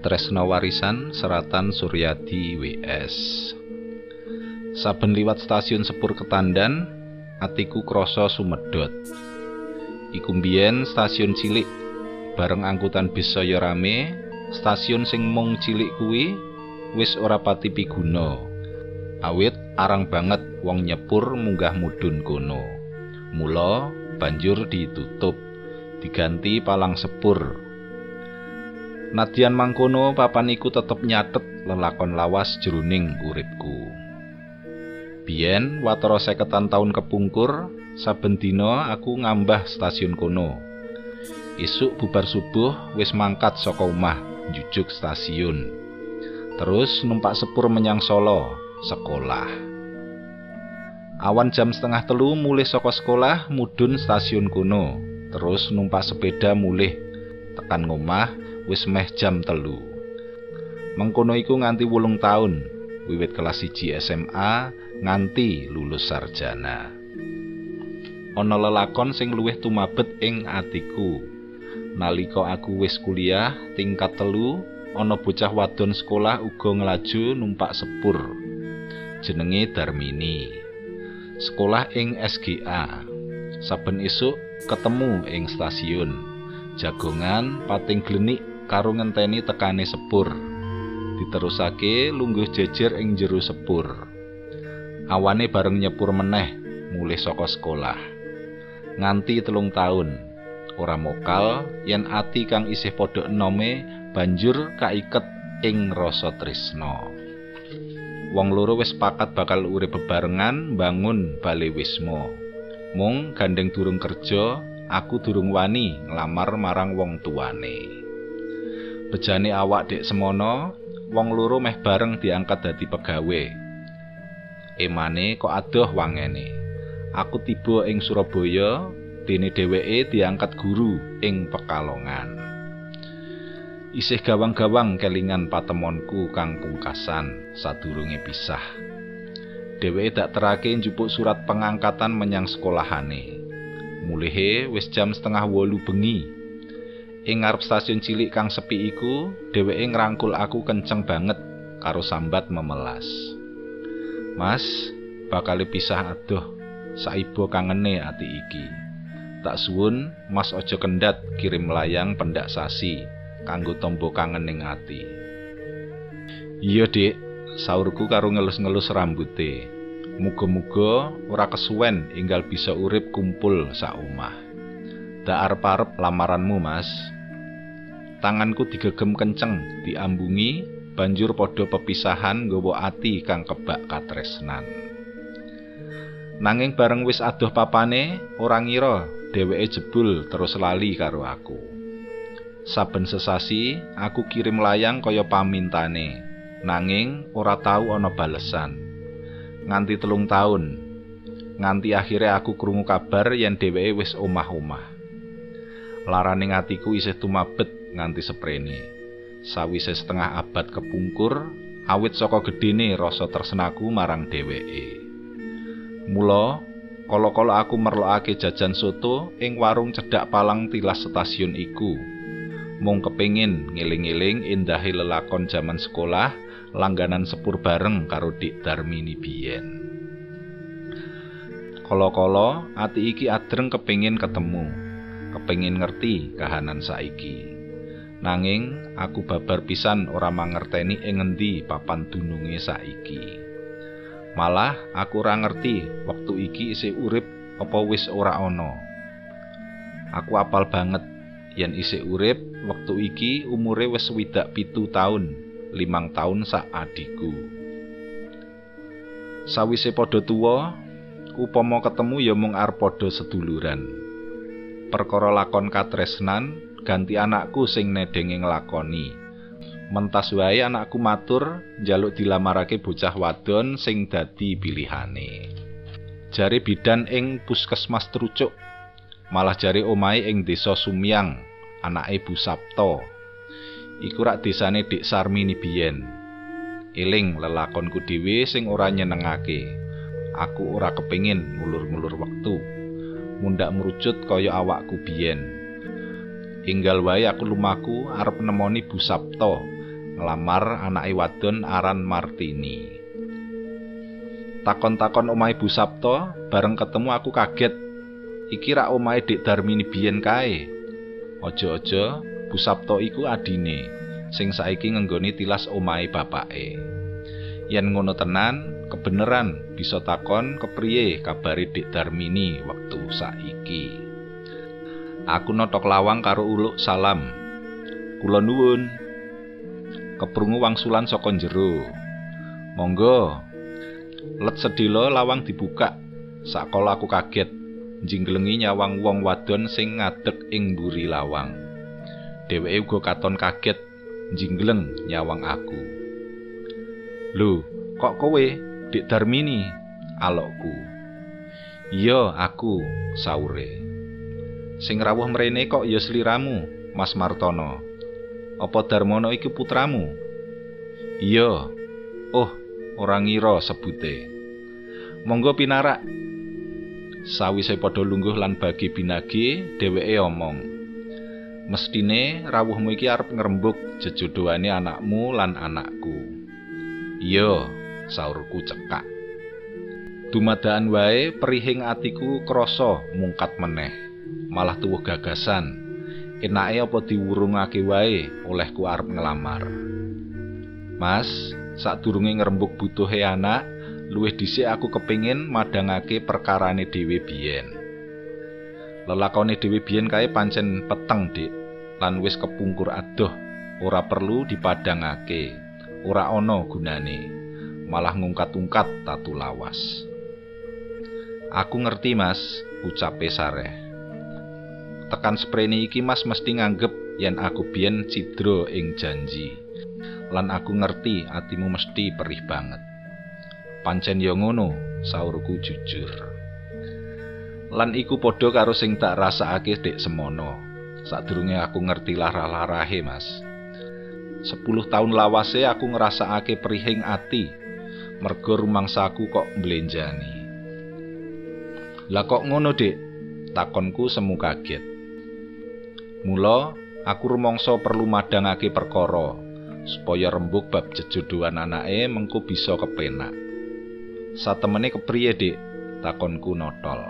Tresno Warisan Seratan Suryadi WS Saben liwat stasiun sepur Ketandan atiku krasa sumedhot. Iku mbiyen stasiun cilik bareng angkutan bis saya rame stasiun sing mung cilik kuwi wis ora pati piguna. Awit arang banget wong nyepur munggah mudhun kono. Mula banjur ditutup diganti palang sepur Nadyan mangkono papan iku tetep nyatet lelakon lawas jroning uripku. Biyen watara seketan taun kepungkur, saben dina aku ngambah stasiun kono. Isuk bubar subuh wis mangkat saka omah njujuk stasiun. Terus numpak sepur menyang Solo, sekolah. Awan jam setengah telu mulih saka sekolah mudhun stasiun kono, terus numpak sepeda mulih tekan ngomah wis meh jam telu. Mengkono iku nganti wulung taun, wiwit kelas 1 SMA nganti lulus sarjana. Ana lelakon sing luwih tumabet ing atiku. Nalika aku wis kuliah tingkat telu, ana bocah wadon sekolah uga ngelaju numpak sepur. Jenenge Darmini. Sekolah ing SGA. Saben isuk ketemu ing stasiun. Jagongan pating glenik karo ngenteni tekane sepur. Diterusake lungguh jejer ing jero sepur. Awane bareng nyepur meneh mulih saka sekolah. Nganti telung taun ora mokal yen ati kang isih padha enome banjur kaiket ing rasa tresna. Wong loro wis pakat bakal urip bebarengan bangun bale wisma. Mung gandeng durung kerja, aku durung wani nglamar marang wong tuane. Bejane awak dek semono, wong loro meh bareng diangkat dadi pegawe. Emane kok adoh wangene. Aku tiba ing Surabaya, dene dheweke diangkat guru ing Pekalongan. Isih gawang-gawang kelingan patemonku kang pungkasan sadurunge pisah. Dheweke dak terake njupuk surat pengangkatan menyang sekolahane. Mulihe wis jam setengah wolu bengi. Ing ngarep stasiun cilik kang sepi iku, dheweke ngrangkul aku kenceng banget karo sambat memelas. Mas, bakal pisah adoh saibo kangene ati iki. Tak suwun, Mas aja kendat kirim layang pendak sasi kanggo tombo kangen ning ati. Iya, Dik, saurku karo ngelus-ngelus rambute. Muga-muga ora kesuwen enggal bisa urip kumpul sak omah. Dak arep-arep lamaranmu, Mas. Tanganku digegem kenceng, diambungi, banjur padha pepisahan nggawa ati kang kebak katresnan. Nanging bareng wis adoh papane, ora ngira dheweke jebul terus lali karo aku. Saben sesasi, aku kirim layang kaya pamintane, nanging ora tau ana balesan. Nganti telung taun, nganti akhirnya aku krungu kabar yen dheweke wis omah-omah. Laraning atiku isih tumabet nganti seprene. Sawise setengah abad kepungkur, awit saka gedene rasa tresnaku marang dheweke. Mula, kala-kala aku merlokake jajan soto ing warung cedhak palang tilas stasiun iku. Mung kepengin ngeling-eling indahe lelakon jaman sekolah, langganan sepur bareng karo Dik Darmini biyen. Kala-kala ati iki adreng kepengin ketemu. Kepengin ngerti kahanan saiki. Nanging aku babar pisan ora mangerteni ing ngendi papan dununge saiki. Malah aku ora ngerti wektu iki isih urip apa wis ora ana. Aku apal banget yen isih urip wektu iki umure wis swidak pitu taun, limang taun sak adiku. Sawise padha tuwa, upama ketemu ya mung arep padha seduluran. Perkara lakon katresnan ganti anakku sing nedenge nglakoni. Mentas wae anakku matur njaluk dilamarake bocah wadon sing dadi pilihane. Jari bidan ing puskesmas trucuk malah jari omahe ing desa Sumyang anake Bu Sabto. Iku rak desane Dik Sarmini biyen. Eling lelakonku dhewe sing ora nyenengake. Aku ora kepengin ngulur-ngulur wektu mundak merucut kaya awakku biyen. Inggal wae aku lumaku arep nemoni Bu Sabto nglamar anake wadon aran Martini. Takon-takon omahe Bu Sabto, bareng ketemu aku kaget. Iki rak omahe Dik Darmini biyen kae. Aja-aja Bu Sabto iku adine sing saiki ngenggoni tilas omahe bapake. Yen ngono tenan, kebeneran bisa takon kepriye kabare Dik Darmini wektu saiki. Aku notok lawang karo uluk salam. Kula nuwun. Keprungu wangsulan saka jero. Monggo. Let sedilo lawang dibuka. Sakala aku kaget jinggelengi nyawang wong wadon sing ngadeg ing mburi lawang. Dheweke uga katon kaget jinggleng nyawang aku. Lho, kok kowe, Dik Darmini? Alokku. Iya, aku, saure. Sing rawuh mrene kok ya sliramu, Mas Martono. Apa Darmono iki putramu? Iya. Oh, ora ngira sebute. Monggo pinarak. Sawise padha lungguh lan bagi binagi, dheweke omong. Mestine rawuhmu iki arep ngrembug jejodohane anakmu lan anakku. Iya, saurku cekak. Dumadaan wae perihing atiku krasa mungkat meneh. Malah tuwuh gagasan enake apa diwurungake wae olehku arep ngelamar. Mas, sadurunge ngrembug butuhe anak, luwih dhisik aku kepingin madangake perkarane dhewe biyen. Lelakone dhewe biyen kae pancen peteng, Dik, lan wis kepungkur adoh, ora perlu dipadangake, ora ana gunane. Malah ngungkat-ungkat tatu lawas. Aku ngerti, Mas, ucape Sareh. tekan sprene iki Mas mesti nganggep yen aku biyen cidra ing janji. Lan aku ngerti atimu mesti perih banget. Pancen ya ngono, saurku jujur. Lan iku padha karo sing tak rasakake dek semono. Sadurunge aku ngerti larah-larahe, Mas. Sepuluh tahun lawase aku ngrasakake perihing ati. Mergo rumangsaku kok mblenjani. Lah kok ngono, Dik? Takonku semu kaget. Mula aku rumangsa perlu madangake perkara supaya rembug bab jejodohan anake mengko bisa kepenak. Satemene kepriye, Dik? takonku notol.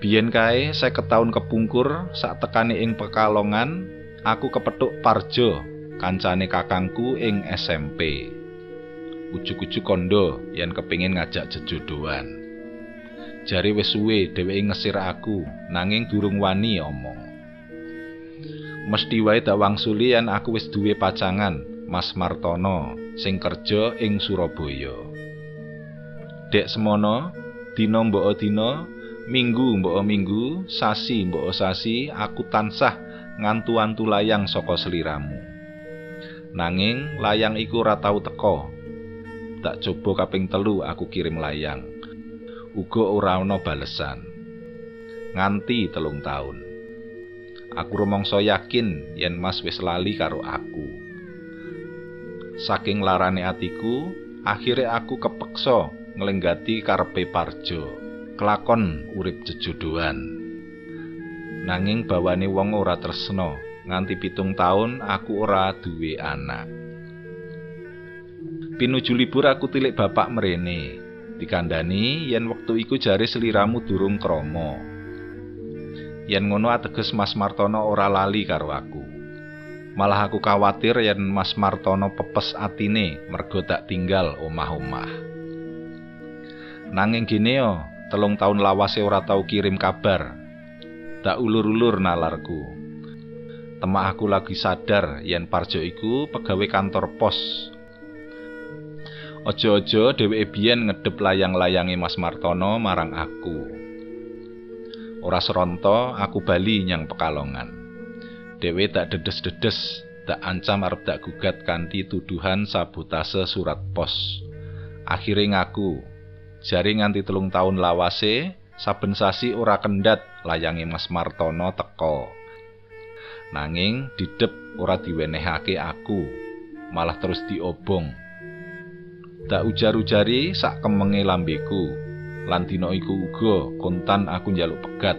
Biyen kae 50 taun kepungkur sak tekane ing Pekalongan, aku kepethuk Parjo, kancane kakangku ing SMP. Ujuk-ujuk kondo yen kepingin ngajak jejodohan. Jari wis suwe dheweke ngesir aku, nanging durung wani omong. Mesti wae tak wangsuli yen aku wis duwe pacangan, Mas Martono, sing kerja ing Surabaya. Dek semono, dina mbok dina, minggu mbok minggu, sasi mbok sasi, aku tansah ngantu-antu layang saka seliramu. Nanging layang iku ora tau teko. Tak coba kaping telu aku kirim layang. uga ora ana balesan. Nganti telung taun. Aku rumangsa yakin yen Mas wis lali karo aku. Saking larane atiku, akhire aku kepeksa nglenggati karepe Parjo. Kelakon urip jejodohan. Nanging bawane wong ora tresna, nganti pitung taun aku ora duwe anak. Pinuju libur aku tilik bapak merene, dikandani yen wektu iku jare seliramu durung krama. Yen ngono ateges Mas Martono ora lali karo aku. Malah aku khawatir yen Mas Martono pepes atine mergo tak tinggal omah-omah. Nanging gene yo, telung taun lawase ora tau kirim kabar. Tak ulur-ulur nalarku. Temak aku lagi sadar yen Parjo iku pegawai kantor pos Ojo-ojo dheweke biyen ngedep layang-layange Mas Martono marang aku. Ora seronto aku bali nyang Pekalongan. Dewe tak dedes-dedes, tak ancam arep tak gugat kanthi tuduhan sabotase surat pos. Akhire ngaku, jari nganti telung tahun lawase, saben sasi ora kendat layange Mas Martono teko. Nanging didep ora diwenehake aku, malah terus diobong. Tak ujar-ujari sak kemenge lambeku. Lan dina iku uga kontan aku njaluk pegat.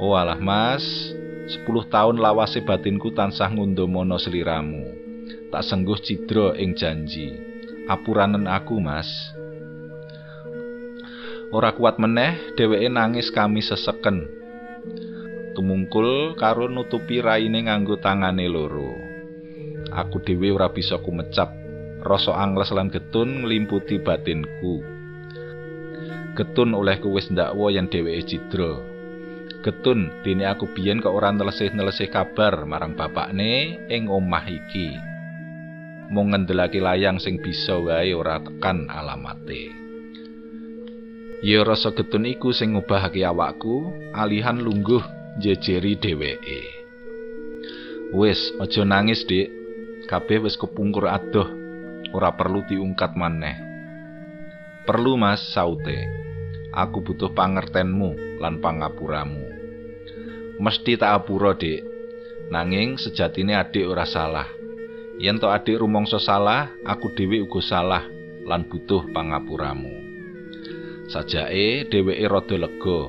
Oh alah Mas, Sepuluh tahun lawase batinku tansah ngundomono seliramu. Tak sengguh cidra ing janji. Apuranen aku, Mas. Ora kuat meneh, dheweke nangis kami seseken. Tumungkul karo nutupi raine nganggo tangane loro. Aku dhewe ora bisa kumecap. Rasa angles lan getun nglimputi batinku. Getun olehku wis ndakwa yen dheweke cidra. Getun dene aku biyen kok ora nelesih-nelesih kabar marang bapakne ing omah iki. Mung ngendelake layang sing bisa wae ora tekan alamate. Ya rasa getun iku sing ngubahake awakku, alihan lungguh jejeri dheweke. Wis, aja nangis, Dik. Kabeh wis kepungkur adoh, ora perlu diungkat maneh. Perlu, Mas, saute. Aku butuh pangertenmu lan pangapuramu. Mesti tak apura, Dik. Nanging sejatine adik ora salah. Yen to adik rumangsa salah, aku dhewe uga salah lan butuh pangapuramu. Sajake dheweke rada lega.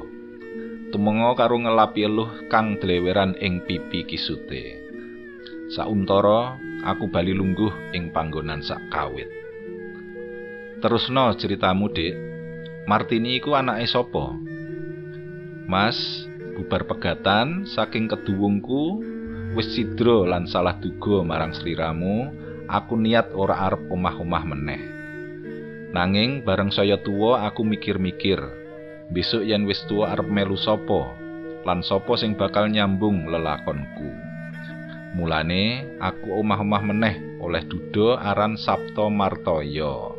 Tumenga karo ngelapi eluh kang dleweran ing pipi kisute. Sauntara aku bali lungguh ing panggonan sak kawit. Terusno ceritamu, Dik. Martini iku anake sapa? Mas, bubar pegatan saking keduwungku wis sidra lan salah duga marang sliramu, aku niat ora arep omah-omah meneh. Nanging bareng saya tuwa aku mikir-mikir, besok yen wis tuwa arep melu sapa lan sapa sing bakal nyambung lelakonku. Mulane aku omah-omah meneh oleh duda aran Sabto Martoyo.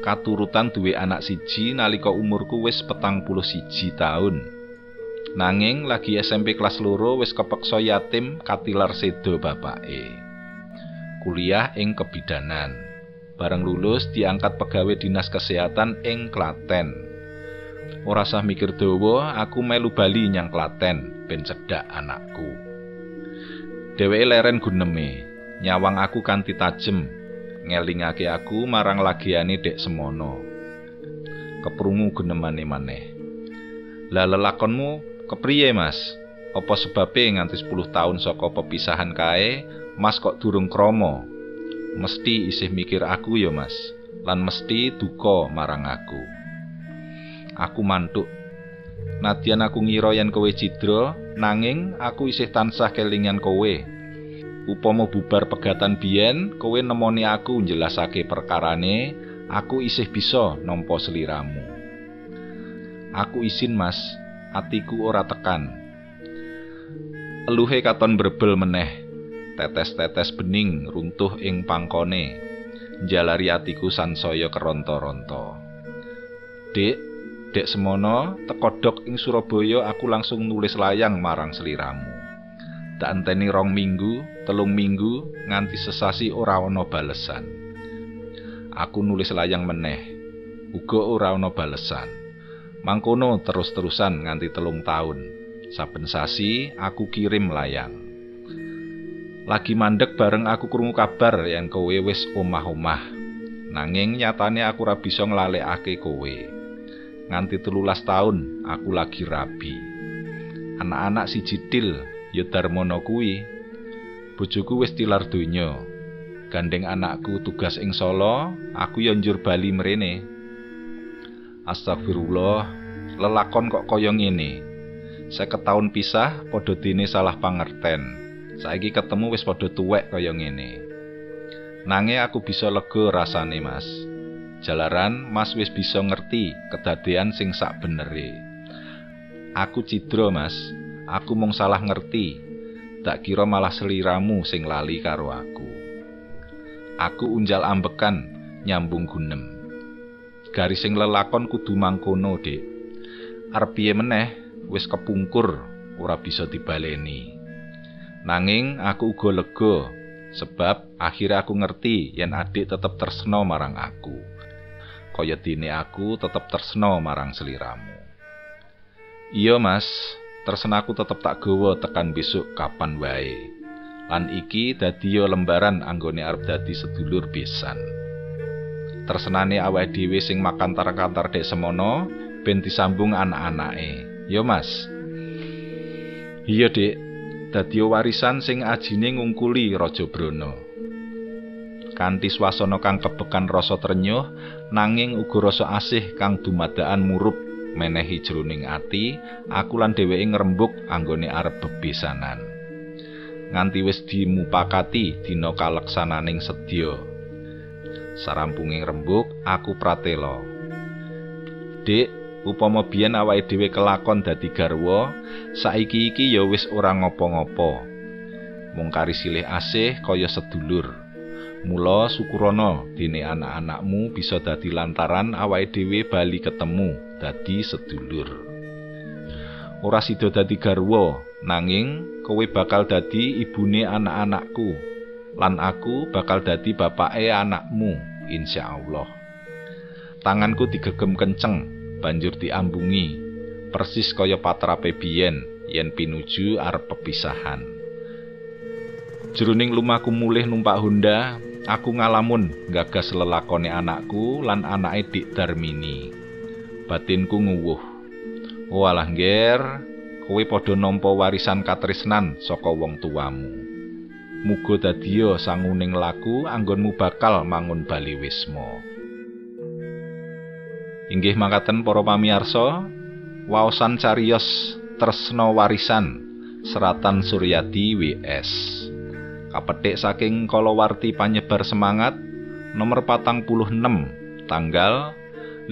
Katurutan duwe anak siji nalika umurku wis petang puluh siji taun. Nanging lagi SMP kelas loro wis kepeksa yatim katilar sedo bapake. Kuliah ing kebidanan. Bareng lulus diangkat pegawai dinas kesehatan ing Klaten. Ora sah mikir dawa, aku melu bali nyang Klaten ben cedhak anakku. Dheweke leren guneme, nyawang aku kanthi tajem, ngelingake aku marang lagiane dek semono. Keprungu gunemane maneh. Lah lelakonmu kepriye, Mas? Apa sebabe nganti 10 tahun saka pepisahan kae, Mas kok durung krama? mesti isih mikir aku ya mas lan mesti duka marang aku aku mantuk Nadian aku ngira yen kowe cidra nanging aku isih tansah kelingan kowe. Upama bubar pegatan biyen kowe nemoni aku njelasake perkarane aku isih bisa nampa seliramu aku izin mas. Atiku ora tekan. Eluhe katon berbel meneh. Tetes-tetes bening runtuh ing pangkone. Njalari atiku sansaya keronto-ronto Dek, dek semono tekodok ing Surabaya aku langsung nulis layang marang seliramu. Tak enteni rong minggu telung minggu nganti sesasi ora ana balesan. Aku nulis layang meneh uga ora ana balesan. Mangkono terus-terusan nganti telung taun. Saben sasi aku kirim layang. Lagi mandek bareng aku krungu kabar yen kowe wis omah-omah. Nanging nyatane aku ora bisa nglalekake kowe. Nganti telulas tahun aku lagi rabi. Anak-anak si Jidil ya Darmono kuwi. Bojoku wis tilar donya. Gandeng anakku tugas ing Solo, aku ya njur bali mrene. Astagfirullah, lelakon kok kaya ngene. Seket tahun pisah padha dene salah pangerten. Saiki ketemu wis padha tuwek kaya ngene. Nange aku bisa lega rasane, Mas. Jalaran Mas wis bisa ngerti kedadean sing sak benere. Aku cidra, Mas. Aku mung salah ngerti. Tak kira malah seliramu sing lali karo aku. Aku unjal ambekan nyambung gunem. Garis sing lelakon kudu mangkono, Dik. Arep piye meneh wis kepungkur ora bisa dibaleni. Nanging aku uga lega sebab akhirnya aku ngerti yen adik tetep terseno marang aku. Kaya dene aku tetep terseno marang seliramu. Iya Mas, tersenaku tetep tak gawa tekan besok kapan wae. Lan iki dadi lembaran anggone arep dadi sedulur besan. Tersenane awake dhewe sing makan kantar dek semono ben disambung anak-anake. Yo Mas. Iya, Dik. dadi warisan sing ajine ngungkuli Raja Brana. Kanthi swasana kang kebekan rasa trenyuh nanging uga rasa asih kang dumadaan murup menehi jroning ati, aku lan dheweke ngrembug anggone arep bebesanan. Nganti wis dimupakati dina kaleksananing sedya. Sarampunging rembug aku pratela. Dik, upama biyen awake dhewe kelakon dadi garwa, saiki iki ya wis ora ngopo-ngopo. Mung kari silih asih kaya sedulur. Mula syukurana dene anak-anakmu bisa dadi lantaran awake dhewe bali ketemu dadi sedulur. Ora sida dadi garwa, nanging kowe bakal dadi ibune anak-anakku lan aku bakal dadi bapake anakmu insyaallah. Tanganku digegem kenceng banjur diambungi persis kaya patrape biyen yen pinuju arep pepisahan jroning lumaku mulih numpak Honda aku ngalamun gagas lelakone anakku lan anake Dik Darmini. Batinku nguwuh. Walah oh, ngger kowe padha nampa warisan katresnan saka wong tuamu. Muga dadiya sanguning laku anggonmu bakal mangun bali wisma. Inggih mangkaten para pamirsa, waosan cariyos tresna warisan Seratan Suryadi WS. Kapetik saking kalawarti panyebar semangat nomor 46 tanggal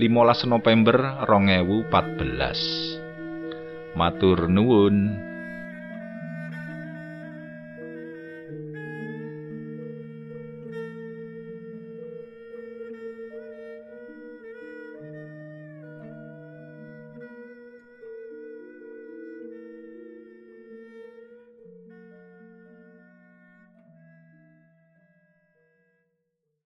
15 November 2014. Matur nuwun.